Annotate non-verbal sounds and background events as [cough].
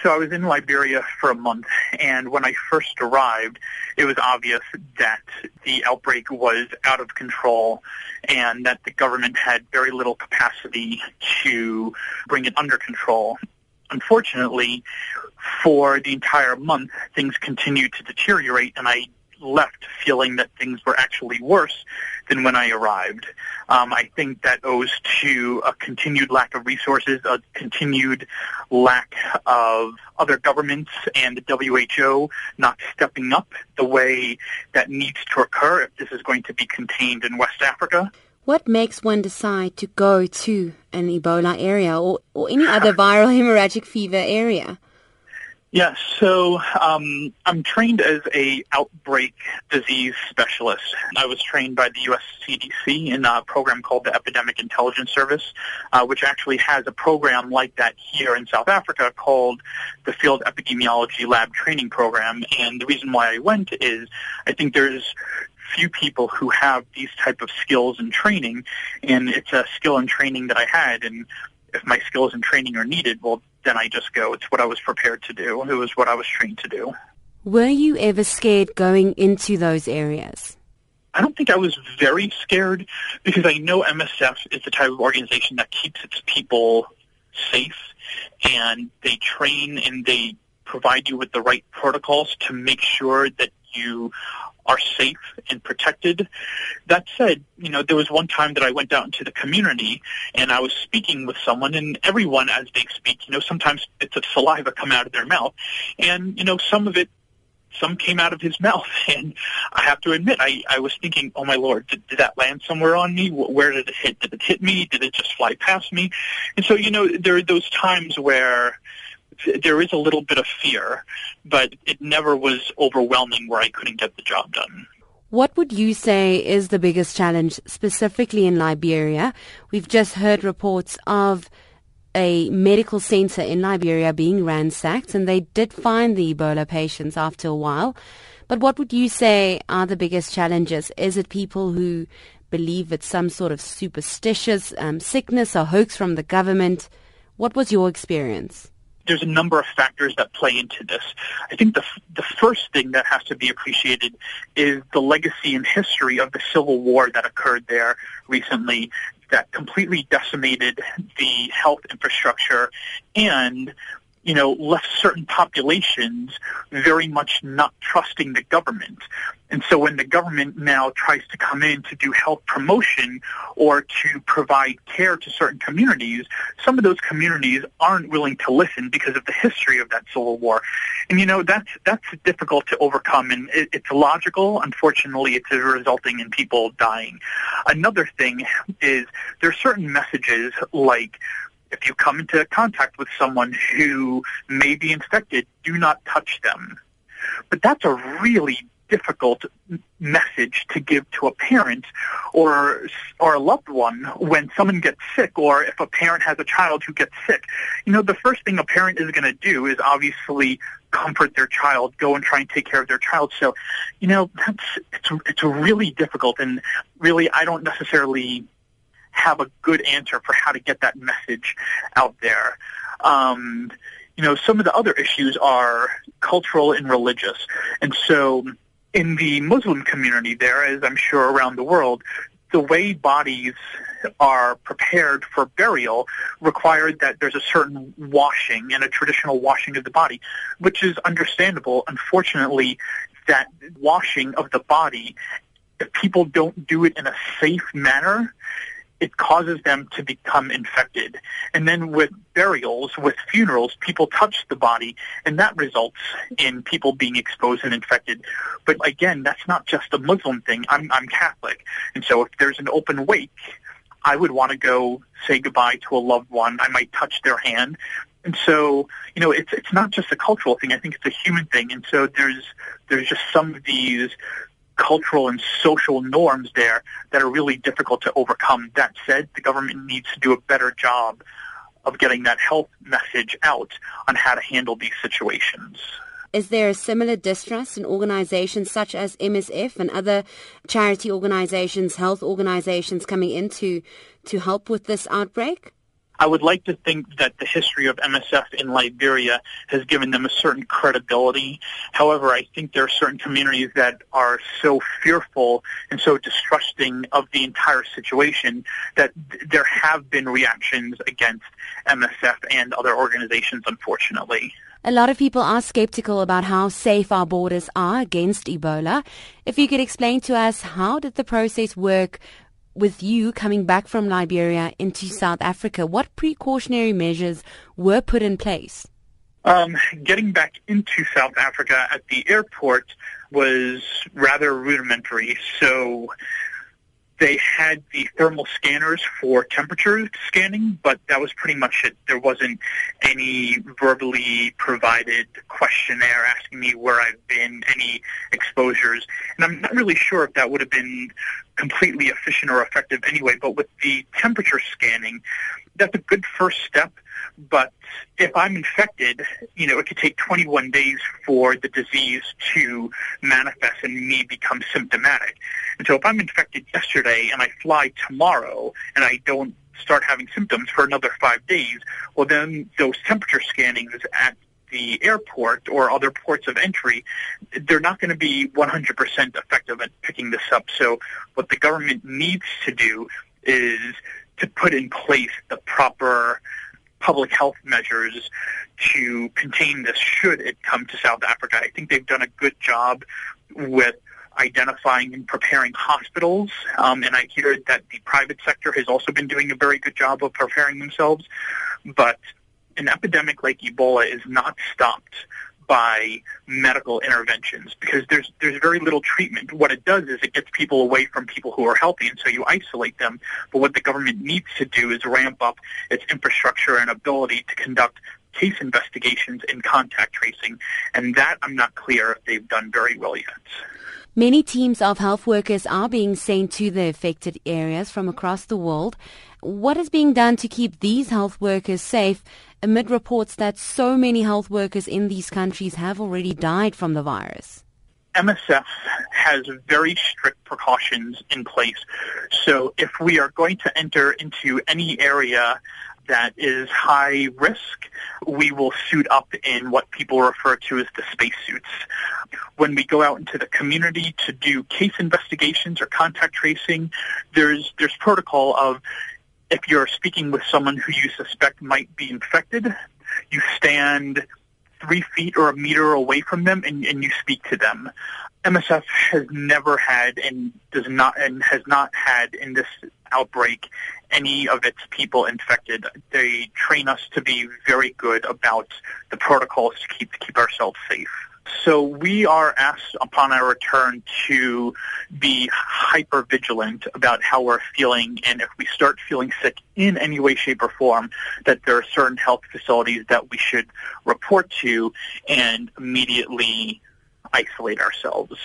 So I was in Liberia for a month, and when I first arrived, it was obvious that the outbreak was out of control and that the government had very little capacity to bring it under control. Unfortunately, for the entire month, things continued to deteriorate, and I left feeling that things were actually worse than when I arrived. Um, I think that owes to a continued lack of resources, a continued lack of other governments and the WHO not stepping up the way that needs to occur if this is going to be contained in West Africa. What makes one decide to go to an Ebola area or, or any other viral hemorrhagic fever area? Yes, so um, I'm trained as a outbreak disease specialist. I was trained by the U.S. CDC in a program called the Epidemic Intelligence Service, uh, which actually has a program like that here in South Africa called the Field Epidemiology Lab Training Program. And the reason why I went is I think there's few people who have these type of skills and training, and it's a skill and training that I had. And if my skills and training are needed, well, then I just go. It's what I was prepared to do. It was what I was trained to do. Were you ever scared going into those areas? I don't think I was very scared because I know MSF is the type of organization that keeps its people safe and they train and they provide you with the right protocols to make sure that you are safe and protected. That said, you know, there was one time that I went out into the community and I was speaking with someone and everyone as they speak, you know, sometimes bits of saliva come out of their mouth and, you know, some of it some came out of his [laughs] mouth and I have to admit I, I was thinking, oh my lord, did, did that land somewhere on me? Where did it hit? Did it hit me? Did it just fly past me? And so, you know, there are those times where there is a little bit of fear, but it never was overwhelming where I couldn't get the job done. What would you say is the biggest challenge specifically in Liberia? We've just heard reports of a medical center in Liberia being ransacked, and they did find the Ebola patients after a while. But what would you say are the biggest challenges? Is it people who believe it's some sort of superstitious um, sickness or hoax from the government? What was your experience? There's a number of factors that play into this. I think the the first thing that has to be appreciated is the legacy and history of the civil war that occurred there recently that completely decimated the health infrastructure and you know, left certain populations very much not trusting the government. And so when the government now tries to come in to do health promotion or to provide care to certain communities, some of those communities aren't willing to listen because of the history of that civil war. And you know, that's, that's difficult to overcome and it, it's logical. Unfortunately, it's resulting in people dying. Another thing is there are certain messages like if you come into contact with someone who may be infected, do not touch them. But that's a really difficult message to give to a parent or or a loved one when someone gets sick or if a parent has a child who gets sick. You know, the first thing a parent is going to do is obviously comfort their child, go and try and take care of their child. So, you know, that's it's it's really difficult and really I don't necessarily have a good answer for how to get that message out there. Um, you know, some of the other issues are cultural and religious. And so in the Muslim community there, as I'm sure around the world, the way bodies are prepared for burial required that there's a certain washing and a traditional washing of the body, which is understandable. Unfortunately, that washing of the body, if people don't do it in a safe manner, it causes them to become infected. And then with burials, with funerals, people touch the body, and that results in people being exposed and infected. But again, that's not just a Muslim thing. I'm, I'm Catholic. And so if there's an open wake, I would want to go say goodbye to a loved one. I might touch their hand. And so, you know, it's it's not just a cultural thing. I think it's a human thing. And so there's there's just some of these cultural and social norms there that are really difficult to overcome. That said, the government needs to do a better job of getting that health message out on how to handle these situations. Is there a similar distrust in organizations such as MSF and other charity organizations, health organizations coming in to, to help with this outbreak? I would like to think that the history of MSF in Liberia has given them a certain credibility. However, I think there are certain communities that are so fearful and so distrusting of the entire situation that there have been reactions against MSF and other organizations, unfortunately. A lot of people are skeptical about how safe our borders are against Ebola. If you could explain to us how did the process work with you coming back from Liberia into South Africa? What precautionary measures were put in place? Um, getting back into South Africa at the airport was rather rudimentary. So they had the thermal scanners for temperature scanning, but that was pretty much it. There wasn't any verbally provided questionnaire asking me where I've been, any exposures. And I'm not really sure if that would have been completely efficient or effective anyway, but with the temperature scanning, that's a good first step. But if I'm infected, you know, it could take 21 days for the disease to manifest and me become symptomatic. And so if I'm infected yesterday and I fly tomorrow and I don't start having symptoms for another five days, well then those temperature scannings at the airport or other ports of entry, they're not going to be 100% effective at picking this up. So what the government needs to do is to put in place the proper public health measures to contain this should it come to South Africa. I think they've done a good job with identifying and preparing hospitals, um, and I hear that the private sector has also been doing a very good job of preparing themselves. But an epidemic like Ebola is not stopped by medical interventions because there's there's very little treatment. What it does is it gets people away from people who are healthy, and so you isolate them. But what the government needs to do is ramp up its infrastructure and ability to conduct case investigations and contact tracing, and that I'm not clear if they've done very well yet. Many teams of health workers are being sent to the affected areas from across the world. What is being done to keep these health workers safe amid reports that so many health workers in these countries have already died from the virus? MSF has very strict precautions in place. So if we are going to enter into any area that is high risk, we will suit up in what people refer to as the spacesuits. When we go out into the community to do case investigations or contact tracing, there's there's protocol of if you're speaking with someone who you suspect might be infected, you stand three feet or a meter away from them and, and you speak to them. MSF has never had and does not and has not had in this outbreak any of its people infected. They train us to be very good about the protocols to keep to keep ourselves safe. So we are asked upon our return to be hyper vigilant about how we're feeling and if we start feeling sick in any way, shape, or form, that there are certain health facilities that we should report to and immediately isolate ourselves.